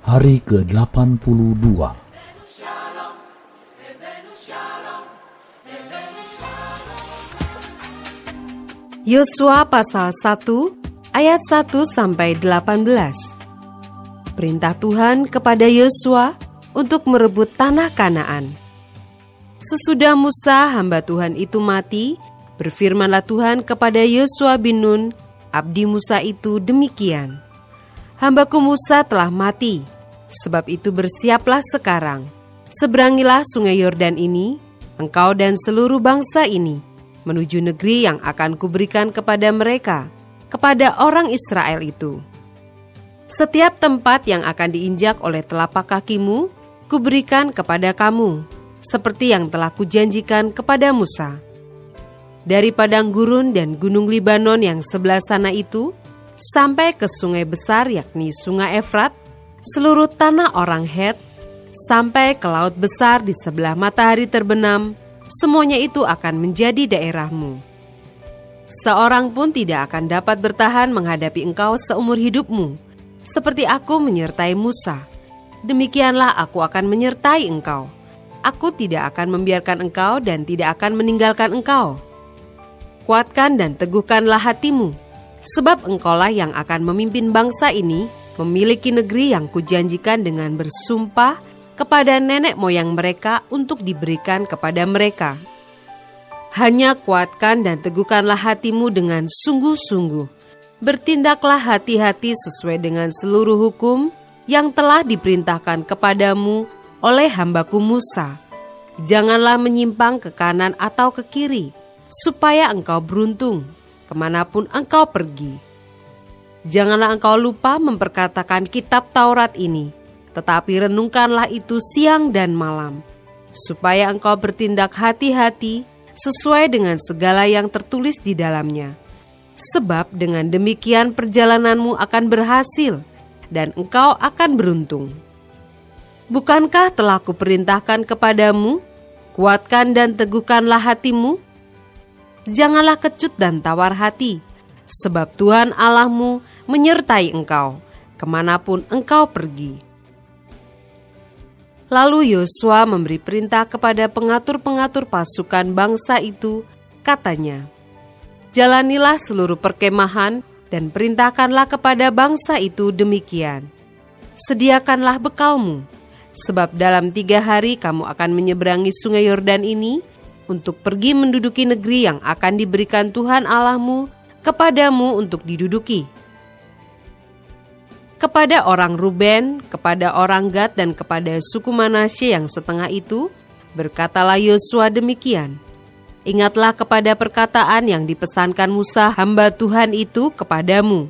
hari ke-82. Shalom, Evenu Shalom, Evenu Shalom. Yosua pasal 1 ayat 1 sampai 18. Perintah Tuhan kepada Yosua untuk merebut tanah Kanaan. Sesudah Musa hamba Tuhan itu mati, berfirmanlah Tuhan kepada Yosua bin Nun, abdi Musa itu demikian. Hambaku Musa telah mati, sebab itu bersiaplah sekarang. Seberangilah sungai Yordan ini, engkau dan seluruh bangsa ini, menuju negeri yang akan kuberikan kepada mereka, kepada orang Israel itu. Setiap tempat yang akan diinjak oleh telapak kakimu, kuberikan kepada kamu, seperti yang telah kujanjikan kepada Musa. Dari padang gurun dan gunung Libanon yang sebelah sana itu, sampai ke sungai besar yakni sungai Efrat, seluruh tanah orang Het, sampai ke laut besar di sebelah matahari terbenam, semuanya itu akan menjadi daerahmu. Seorang pun tidak akan dapat bertahan menghadapi engkau seumur hidupmu, seperti aku menyertai Musa. Demikianlah aku akan menyertai engkau. Aku tidak akan membiarkan engkau dan tidak akan meninggalkan engkau. Kuatkan dan teguhkanlah hatimu, sebab engkaulah yang akan memimpin bangsa ini memiliki negeri yang kujanjikan dengan bersumpah kepada nenek moyang mereka untuk diberikan kepada mereka. Hanya kuatkan dan teguhkanlah hatimu dengan sungguh-sungguh. Bertindaklah hati-hati sesuai dengan seluruh hukum yang telah diperintahkan kepadamu oleh hambaku Musa. Janganlah menyimpang ke kanan atau ke kiri, supaya engkau beruntung ke mana pun engkau pergi. Janganlah engkau lupa memperkatakan kitab Taurat ini, tetapi renungkanlah itu siang dan malam, supaya engkau bertindak hati-hati sesuai dengan segala yang tertulis di dalamnya. Sebab dengan demikian perjalananmu akan berhasil dan engkau akan beruntung. Bukankah telah kuperintahkan kepadamu, kuatkan dan teguhkanlah hatimu? Janganlah kecut dan tawar hati, sebab Tuhan Allahmu menyertai engkau, ke mana pun engkau pergi. Lalu Yosua memberi perintah kepada pengatur-pengatur pasukan bangsa itu, katanya, Jalanilah seluruh perkemahan dan perintahkanlah kepada bangsa itu demikian. Sediakanlah bekalmu, sebab dalam tiga hari kamu akan menyeberangi sungai Yordan ini untuk pergi menduduki negeri yang akan diberikan Tuhan Allahmu kepadamu untuk diduduki kepada orang Ruben, kepada orang Gad, dan kepada suku Manasye yang setengah itu, berkatalah Yosua demikian. Ingatlah kepada perkataan yang dipesankan Musa hamba Tuhan itu kepadamu,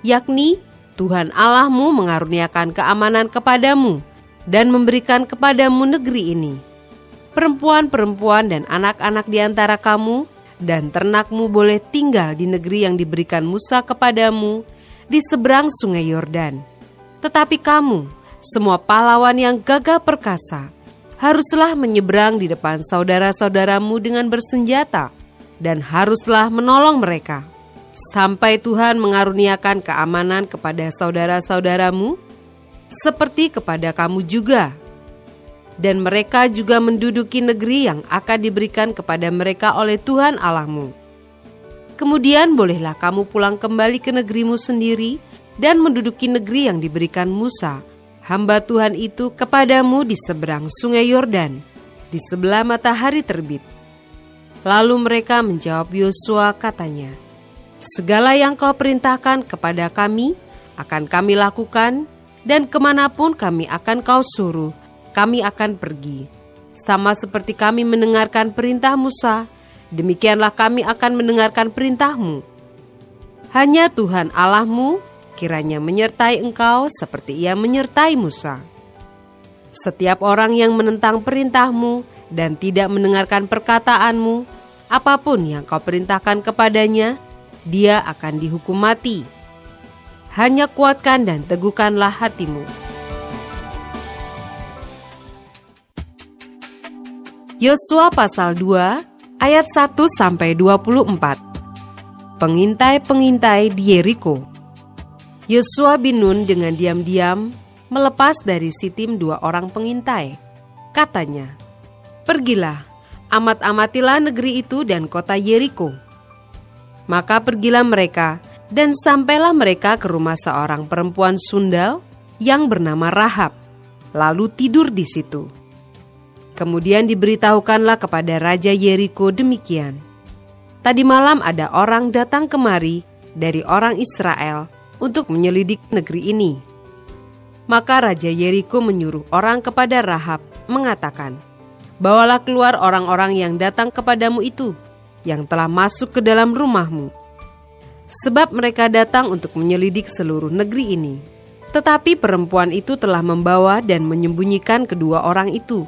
yakni Tuhan Allahmu mengaruniakan keamanan kepadamu dan memberikan kepadamu negeri ini. Perempuan-perempuan dan anak-anak di antara kamu dan ternakmu boleh tinggal di negeri yang diberikan Musa kepadamu di seberang sungai Yordan. Tetapi kamu, semua pahlawan yang gagah perkasa, haruslah menyeberang di depan saudara-saudaramu dengan bersenjata dan haruslah menolong mereka. Sampai Tuhan mengaruniakan keamanan kepada saudara-saudaramu, seperti kepada kamu juga. Dan mereka juga menduduki negeri yang akan diberikan kepada mereka oleh Tuhan Allahmu Kemudian bolehlah kamu pulang kembali ke negerimu sendiri dan menduduki negeri yang diberikan Musa, hamba Tuhan itu kepadamu di seberang sungai Yordan, di sebelah matahari terbit. Lalu mereka menjawab Yosua katanya, Segala yang kau perintahkan kepada kami akan kami lakukan dan ke mana pun kami akan kau suruh, kami akan pergi. Sama seperti kami mendengarkan perintah Musa, demikianlah kami akan mendengarkan perintahmu. Hanya Tuhan Allahmu kiranya menyertai engkau seperti ia menyertai Musa. Setiap orang yang menentang perintahmu dan tidak mendengarkan perkataanmu, apa pun yang kau perintahkan kepadanya, dia akan dihukum mati. Hanya kuatkan dan teguhkanlah hatimu. Yosua pasal 2 ayat 1 sampai 24. Pengintai-pengintai di Yeriko. Yosua bin Nun dengan diam-diam melepas dari Sitim dua orang pengintai. Katanya, "Pergilah, amat-amatilah negeri itu dan kota Yeriko." Maka pergilah mereka dan sampailah mereka ke rumah seorang perempuan sundal yang bernama Rahab, lalu tidur di situ. Kemudian diberitahukanlah kepada Raja Yeriko demikian. Tadi malam ada orang datang kemari dari orang Israel untuk menyelidik negeri ini. Maka Raja Yeriko menyuruh orang kepada Rahab mengatakan, Bawalah keluar orang-orang yang datang kepadamu itu, yang telah masuk ke dalam rumahmu. Sebab mereka datang untuk menyelidik seluruh negeri ini. Tetapi perempuan itu telah membawa dan menyembunyikan kedua orang itu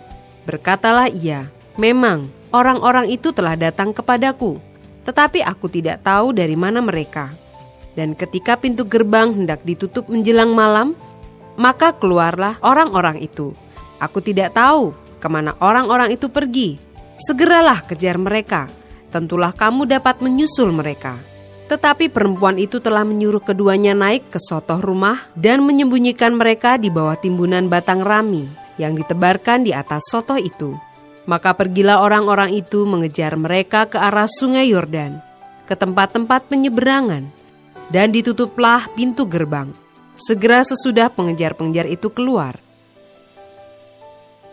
Berkatalah ia, "Memang orang-orang itu telah datang kepadaku, tetapi aku tidak tahu dari mana mereka." Dan ketika pintu gerbang hendak ditutup menjelang malam, maka keluarlah orang-orang itu. Aku tidak tahu ke mana orang-orang itu pergi. Segeralah kejar mereka, tentulah kamu dapat menyusul mereka. Tetapi perempuan itu telah menyuruh keduanya naik ke sotoh rumah dan menyembunyikan mereka di bawah timbunan batang rami yang ditebarkan di atas soto itu. Maka pergilah orang-orang itu mengejar mereka ke arah sungai Yordan, ke tempat-tempat penyeberangan, dan ditutuplah pintu gerbang. Segera sesudah pengejar-pengejar itu keluar.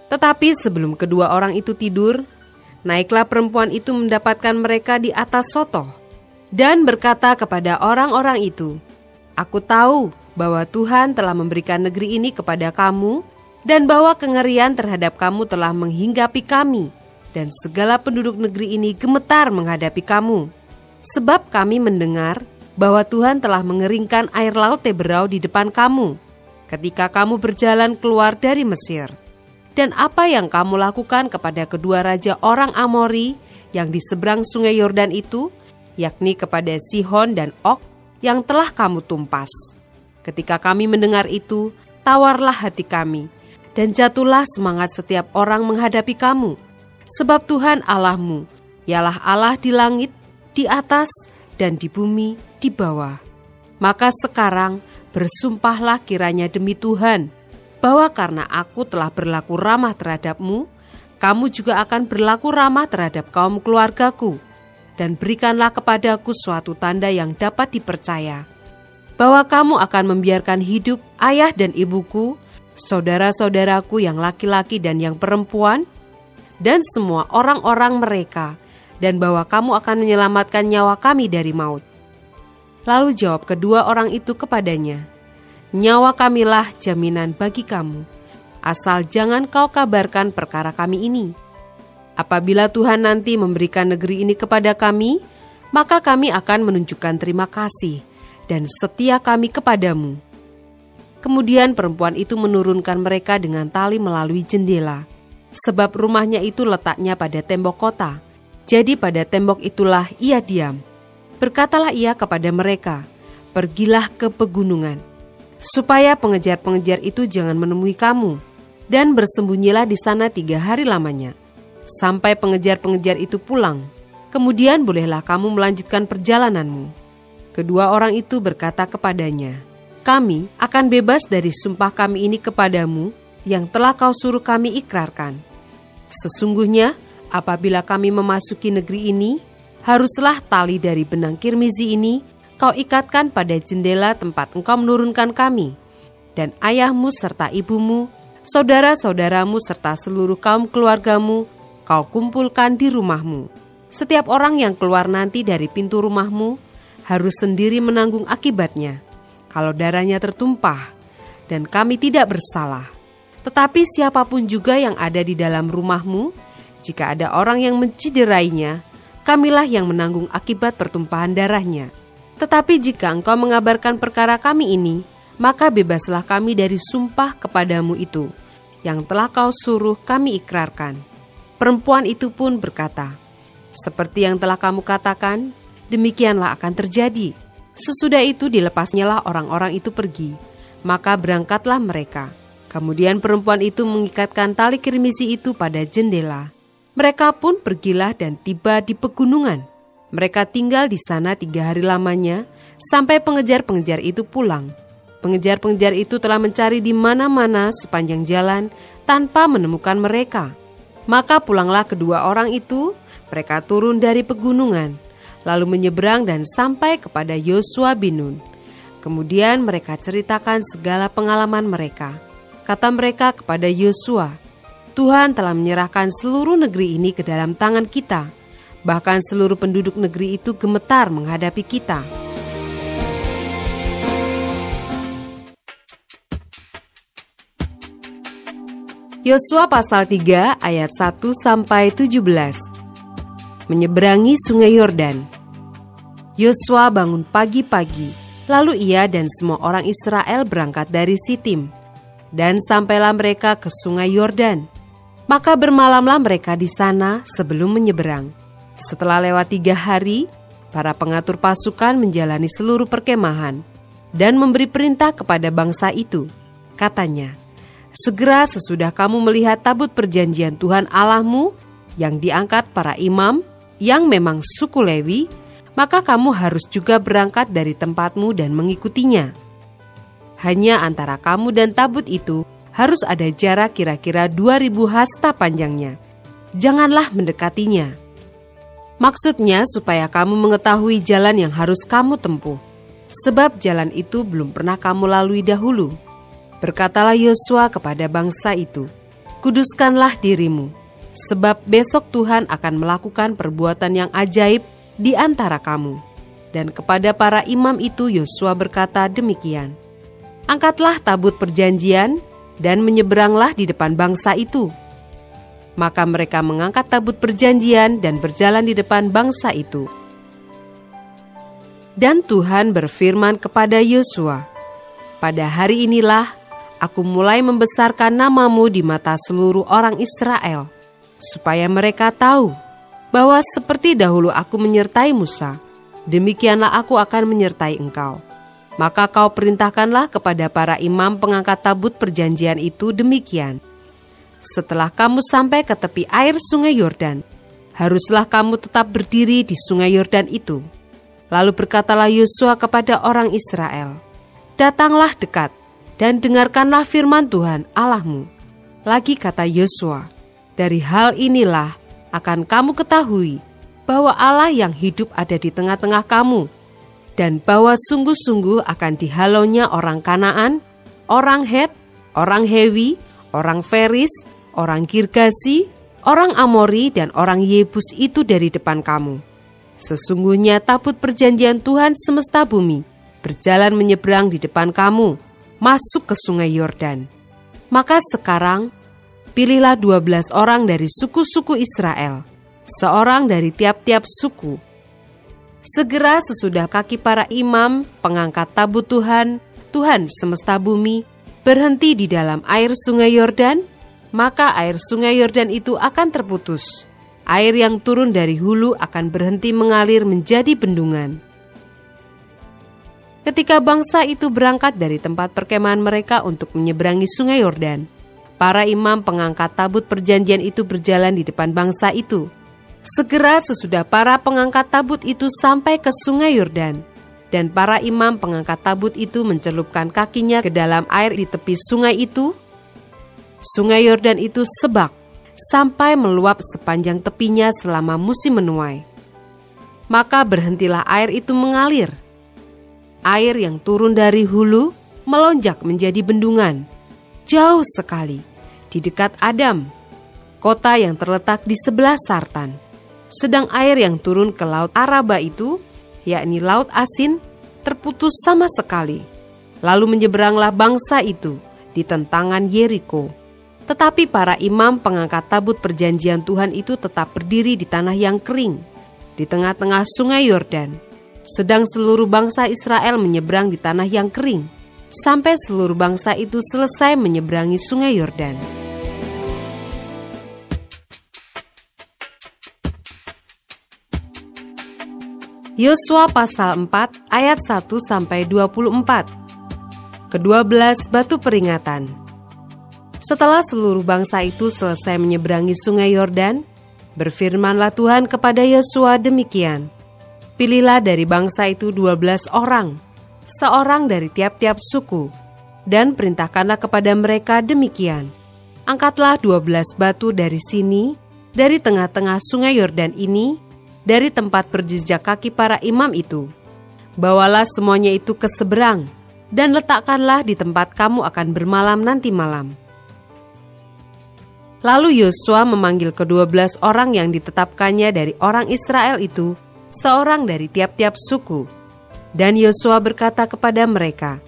Tetapi sebelum kedua orang itu tidur, naiklah perempuan itu mendapatkan mereka di atas soto, dan berkata kepada orang-orang itu, Aku tahu bahwa Tuhan telah memberikan negeri ini kepada kamu dan bahwa kengerian terhadap kamu telah menghinggapi kami, dan segala penduduk negeri ini gemetar menghadapi kamu. Sebab kami mendengar bahwa Tuhan telah mengeringkan air laut Teberau di depan kamu, ketika kamu berjalan keluar dari Mesir. Dan apa yang kamu lakukan kepada kedua raja orang Amori yang di seberang sungai Yordan itu, yakni kepada Sihon dan Ok yang telah kamu tumpas. Ketika kami mendengar itu, tawarlah hati kami, dan jatuhlah semangat setiap orang menghadapi kamu. Sebab Tuhan Allahmu, ialah Allah di langit, di atas, dan di bumi, di bawah. Maka sekarang bersumpahlah kiranya demi Tuhan, bahwa karena aku telah berlaku ramah terhadapmu, kamu juga akan berlaku ramah terhadap kaum keluargaku, dan berikanlah kepadaku suatu tanda yang dapat dipercaya, bahwa kamu akan membiarkan hidup ayah dan ibuku, saudara-saudaraku yang laki-laki dan yang perempuan, dan semua orang-orang mereka, dan bahwa kamu akan menyelamatkan nyawa kami dari maut. Lalu jawab kedua orang itu kepadanya, Nyawa kamilah jaminan bagi kamu, asal jangan kau kabarkan perkara kami ini. Apabila Tuhan nanti memberikan negeri ini kepada kami, maka kami akan menunjukkan terima kasih dan setia kami kepadamu Kemudian perempuan itu menurunkan mereka dengan tali melalui jendela, sebab rumahnya itu letaknya pada tembok kota. Jadi pada tembok itulah ia diam. Berkatalah ia kepada mereka, "Pergilah ke pegunungan, supaya pengejar-pengejar itu jangan menemui kamu, dan bersembunyilah di sana tiga hari lamanya, sampai pengejar-pengejar itu pulang. Kemudian bolehlah kamu melanjutkan perjalananmu." Kedua orang itu berkata kepadanya, kami akan bebas dari sumpah kami ini kepadamu yang telah kau suruh kami ikrarkan. Sesungguhnya, apabila kami memasuki negeri ini, haruslah tali dari benang kirmizi ini kau ikatkan pada jendela tempat engkau menurunkan kami, dan ayahmu serta ibumu, saudara-saudaramu serta seluruh kaum keluargamu, kau kumpulkan di rumahmu. Setiap orang yang keluar nanti dari pintu rumahmu harus sendiri menanggung akibatnya kalau darahnya tertumpah, dan kami tidak bersalah. Tetapi siapa pun juga yang ada di dalam rumahmu, jika ada orang yang menciderainya, kamilah yang menanggung akibat pertumpahan darahnya. Tetapi jika engkau mengabarkan perkara kami ini, maka bebaslah kami dari sumpah kepadamu itu, yang telah kau suruh kami ikrarkan. Perempuan itu pun berkata, Seperti yang telah kamu katakan, demikianlah akan terjadi. Sesudah itu dilepasnyalah orang-orang itu pergi, maka berangkatlah mereka. Kemudian perempuan itu mengikatkan tali kirmisi itu pada jendela. Mereka pun pergilah dan tiba di pegunungan. Mereka tinggal di sana tiga hari lamanya, sampai pengejar-pengejar itu pulang. Pengejar-pengejar itu telah mencari di mana-mana sepanjang jalan tanpa menemukan mereka. Maka pulanglah kedua orang itu, mereka turun dari pegunungan, lalu menyeberang dan sampai kepada Yosua bin Nun. Kemudian mereka ceritakan segala pengalaman mereka. Kata mereka kepada Yosua, Tuhan telah menyerahkan seluruh negeri ini ke dalam tangan kita. Bahkan seluruh penduduk negeri itu gemetar menghadapi kita. Yosua pasal 3 ayat 1 sampai 17. Menyeberangi Sungai Yordan. Yosua bangun pagi-pagi, lalu ia dan semua orang Israel berangkat dari Sitim dan sampailah mereka ke Sungai Yordan. Maka bermalamlah mereka di sana sebelum menyeberang. Setelah lewat tiga hari, para pengatur pasukan menjalani seluruh perkemahan dan memberi perintah kepada bangsa itu. Katanya, Segera sesudah kamu melihat tabut perjanjian Tuhan Allahmu yang diangkat para imam yang memang suku Lewi, maka kamu harus juga berangkat dari tempatmu dan mengikutinya. Hanya antara kamu dan tabut itu harus ada jarak kira-kira 2000 hasta panjangnya. Janganlah mendekatinya. Maksudnya supaya kamu mengetahui jalan yang harus kamu tempuh. Sebab jalan itu belum pernah kamu lalui dahulu Berkatalah Yosua kepada bangsa itu, Kuduskanlah dirimu, sebab besok Tuhan akan melakukan perbuatan yang ajaib di antara kamu. Dan kepada para imam itu Yosua berkata demikian, Angkatlah tabut perjanjian dan menyeberanglah di depan bangsa itu. Maka mereka mengangkat tabut perjanjian dan berjalan di depan bangsa itu. Dan Tuhan berfirman kepada Yosua, "Pada hari inilah aku mulai membesarkan namamu di mata seluruh orang Israel, supaya mereka tahu bahwa seperti dahulu aku menyertai Musa, demikianlah aku akan menyertai engkau. Maka kau perintahkanlah kepada para imam pengangkat tabut perjanjian itu demikian. Setelah kamu sampai ke tepi air sungai Yordan, haruslah kamu tetap berdiri di sungai Yordan itu. Lalu berkatalah Yosua kepada orang Israel, Datanglah dekat, dan dengarkanlah firman Tuhan Allahmu. Lagi kata Yosua, dari hal inilah akan kamu ketahui bahwa Allah yang hidup ada di tengah-tengah kamu, dan bahwa sungguh-sungguh akan dihalaunya orang Kanaan, orang Het, orang Hewi, orang Feris, orang Girgasi, orang Amori, dan orang Yebus itu dari depan kamu. Sesungguhnya tabut perjanjian Tuhan semesta bumi berjalan menyeberang di depan kamu, masuk ke sungai Yordan. Maka sekarang, pilihlah dua belas orang dari suku-suku Israel, seorang dari tiap-tiap suku. Segera sesudah kaki para imam, pengangkat tabut Tuhan, Tuhan semesta bumi, berhenti di dalam air sungai Yordan, maka air sungai Yordan itu akan terputus. Air yang turun dari hulu akan berhenti mengalir menjadi bendungan ketika bangsa itu berangkat dari tempat perkemahan mereka untuk menyeberangi sungai Yordan. Para imam pengangkat tabut perjanjian itu berjalan di depan bangsa itu. Segera sesudah para pengangkat tabut itu sampai ke sungai Yordan, dan para imam pengangkat tabut itu mencelupkan kakinya ke dalam air di tepi sungai itu, sungai Yordan itu sebak sampai meluap sepanjang tepinya selama musim menuai. Maka berhentilah air itu mengalir, air yang turun dari hulu melonjak menjadi bendungan. Jauh sekali, di dekat Adam, kota yang terletak di sebelah Sartan. Sedang air yang turun ke Laut Araba itu, yakni Laut Asin, terputus sama sekali. Lalu menyeberanglah bangsa itu di tentangan Yeriko. Tetapi para imam pengangkat tabut perjanjian Tuhan itu tetap berdiri di tanah yang kering, di tengah-tengah sungai Yordan sedang seluruh bangsa Israel menyeberang di tanah yang kering, sampai seluruh bangsa itu selesai menyeberangi sungai Yordan. Yosua pasal 4 ayat 1 sampai 24. Kedua belas batu peringatan. Setelah seluruh bangsa itu selesai menyeberangi sungai Yordan, berfirmanlah Tuhan kepada Yosua demikian. Pilihlah dari bangsa itu dua belas orang, seorang dari tiap-tiap suku, dan perintahkanlah kepada mereka demikian. Angkatlah dua belas batu dari sini, dari tengah-tengah sungai Yordan ini, dari tempat berjejak kaki para imam itu. Bawalah semuanya itu ke seberang, dan letakkanlah di tempat kamu akan bermalam nanti malam. Lalu Yosua memanggil kedua belas orang yang ditetapkannya dari orang Israel itu, seorang dari tiap-tiap suku. Dan Yosua berkata kepada mereka,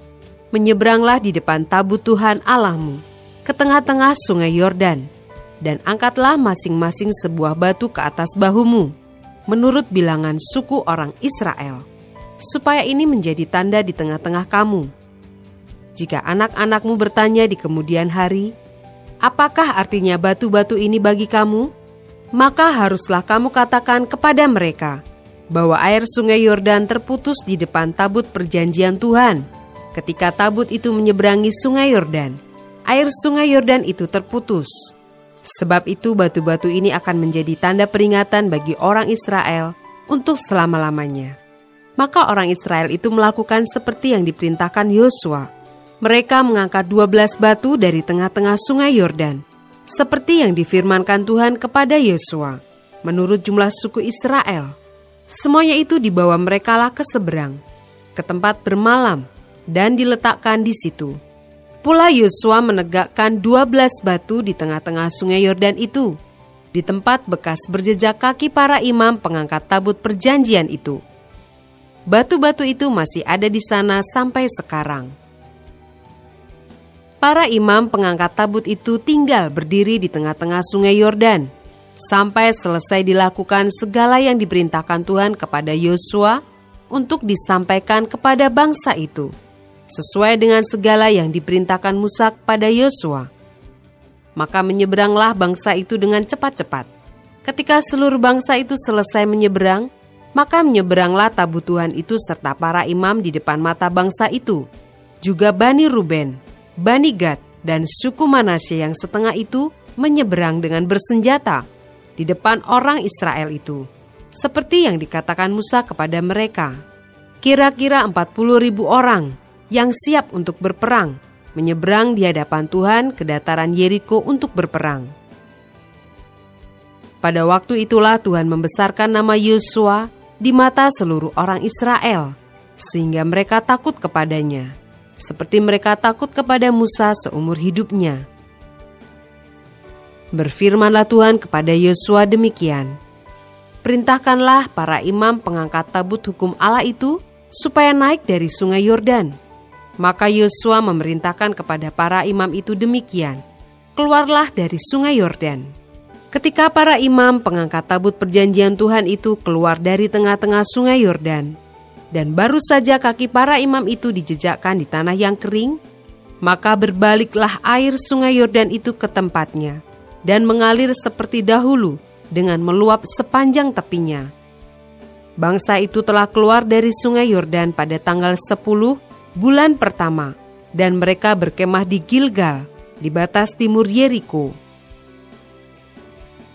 Menyeberanglah di depan tabut Tuhan Allahmu, ke tengah-tengah sungai Yordan, dan angkatlah masing-masing sebuah batu ke atas bahumu, menurut bilangan suku orang Israel, supaya ini menjadi tanda di tengah-tengah kamu. Jika anak-anakmu bertanya di kemudian hari, "Apakah artinya batu-batu ini bagi kamu?" maka haruslah kamu katakan kepada mereka bahwa air sungai Yordan terputus di depan tabut perjanjian Tuhan. Ketika tabut itu menyeberangi sungai Yordan, air sungai Yordan itu terputus Sebab itu batu-batu ini akan menjadi tanda peringatan bagi orang Israel untuk selama-lamanya. Maka orang Israel itu melakukan seperti yang diperintahkan Yosua. Mereka mengangkat 12 batu dari tengah-tengah sungai Yordan, seperti yang difirmankan Tuhan kepada Yosua, menurut jumlah suku Israel. Semuanya itu dibawa merekalah ke seberang, ke tempat bermalam, dan diletakkan di situ Pula Yosua menegakkan dua belas batu di tengah-tengah sungai Yordan itu, di tempat bekas berjejak kaki para imam pengangkat tabut perjanjian itu. Batu-batu itu masih ada di sana sampai sekarang. Para imam pengangkat tabut itu tinggal berdiri di tengah-tengah sungai Yordan, sampai selesai dilakukan segala yang diperintahkan Tuhan kepada Yosua untuk disampaikan kepada bangsa itu sesuai dengan segala yang diperintahkan Musa kepada Yosua. Maka menyeberanglah bangsa itu dengan cepat-cepat. Ketika seluruh bangsa itu selesai menyeberang, maka menyeberanglah tabut Tuhan itu serta para imam di depan mata bangsa itu. Juga Bani Ruben, Bani Gad, dan suku Manasye yang setengah itu menyeberang dengan bersenjata di depan orang Israel itu. Seperti yang dikatakan Musa kepada mereka. Kira-kira 40 ribu orang yang siap untuk berperang, menyeberang di hadapan Tuhan ke dataran Yeriko untuk berperang. Pada waktu itulah Tuhan membesarkan nama Yosua di mata seluruh orang Israel, sehingga mereka takut kepadanya, seperti mereka takut kepada Musa seumur hidupnya. Berfirmanlah Tuhan kepada Yosua demikian, Perintahkanlah para imam pengangkat tabut hukum Allah itu supaya naik dari sungai Yordan, maka Yosua memerintahkan kepada para imam itu demikian, keluarlah dari sungai Yordan. Ketika para imam pengangkat tabut perjanjian Tuhan itu keluar dari tengah-tengah sungai Yordan, dan baru saja kaki para imam itu dijejakkan di tanah yang kering, maka berbaliklah air sungai Yordan itu ke tempatnya, dan mengalir seperti dahulu dengan meluap sepanjang tepinya. Bangsa itu telah keluar dari sungai Yordan pada tanggal 10 bulan pertama, dan mereka berkemah di Gilgal, di batas timur Yeriko.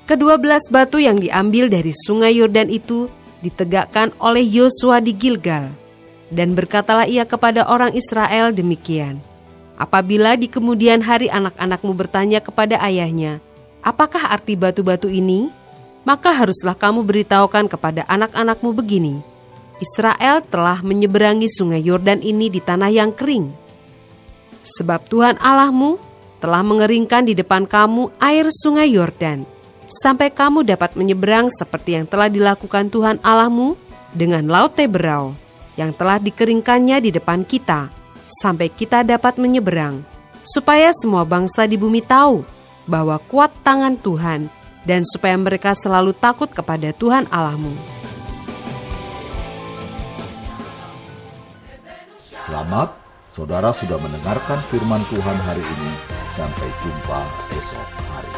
Kedua belas batu yang diambil dari sungai Yordan itu ditegakkan oleh Yosua di Gilgal. Dan berkatalah ia kepada orang Israel demikian, Apabila di kemudian hari anak-anakmu bertanya kepada ayahnya, apakah arti batu-batu ini? Maka haruslah kamu beritahukan kepada anak-anakmu begini, Israel telah menyeberangi sungai Yordan ini di tanah yang kering. Sebab Tuhan Allahmu telah mengeringkan di depan kamu air sungai Yordan, sampai kamu dapat menyeberang seperti yang telah dilakukan Tuhan Allahmu dengan Laut Teberau, yang telah dikeringkannya di depan kita, sampai kita dapat menyeberang, supaya semua bangsa di bumi tahu bahwa kuat tangan Tuhan dan supaya mereka selalu takut kepada Tuhan Allahmu. Selamat, saudara sudah mendengarkan firman Tuhan hari ini. Sampai jumpa esok hari.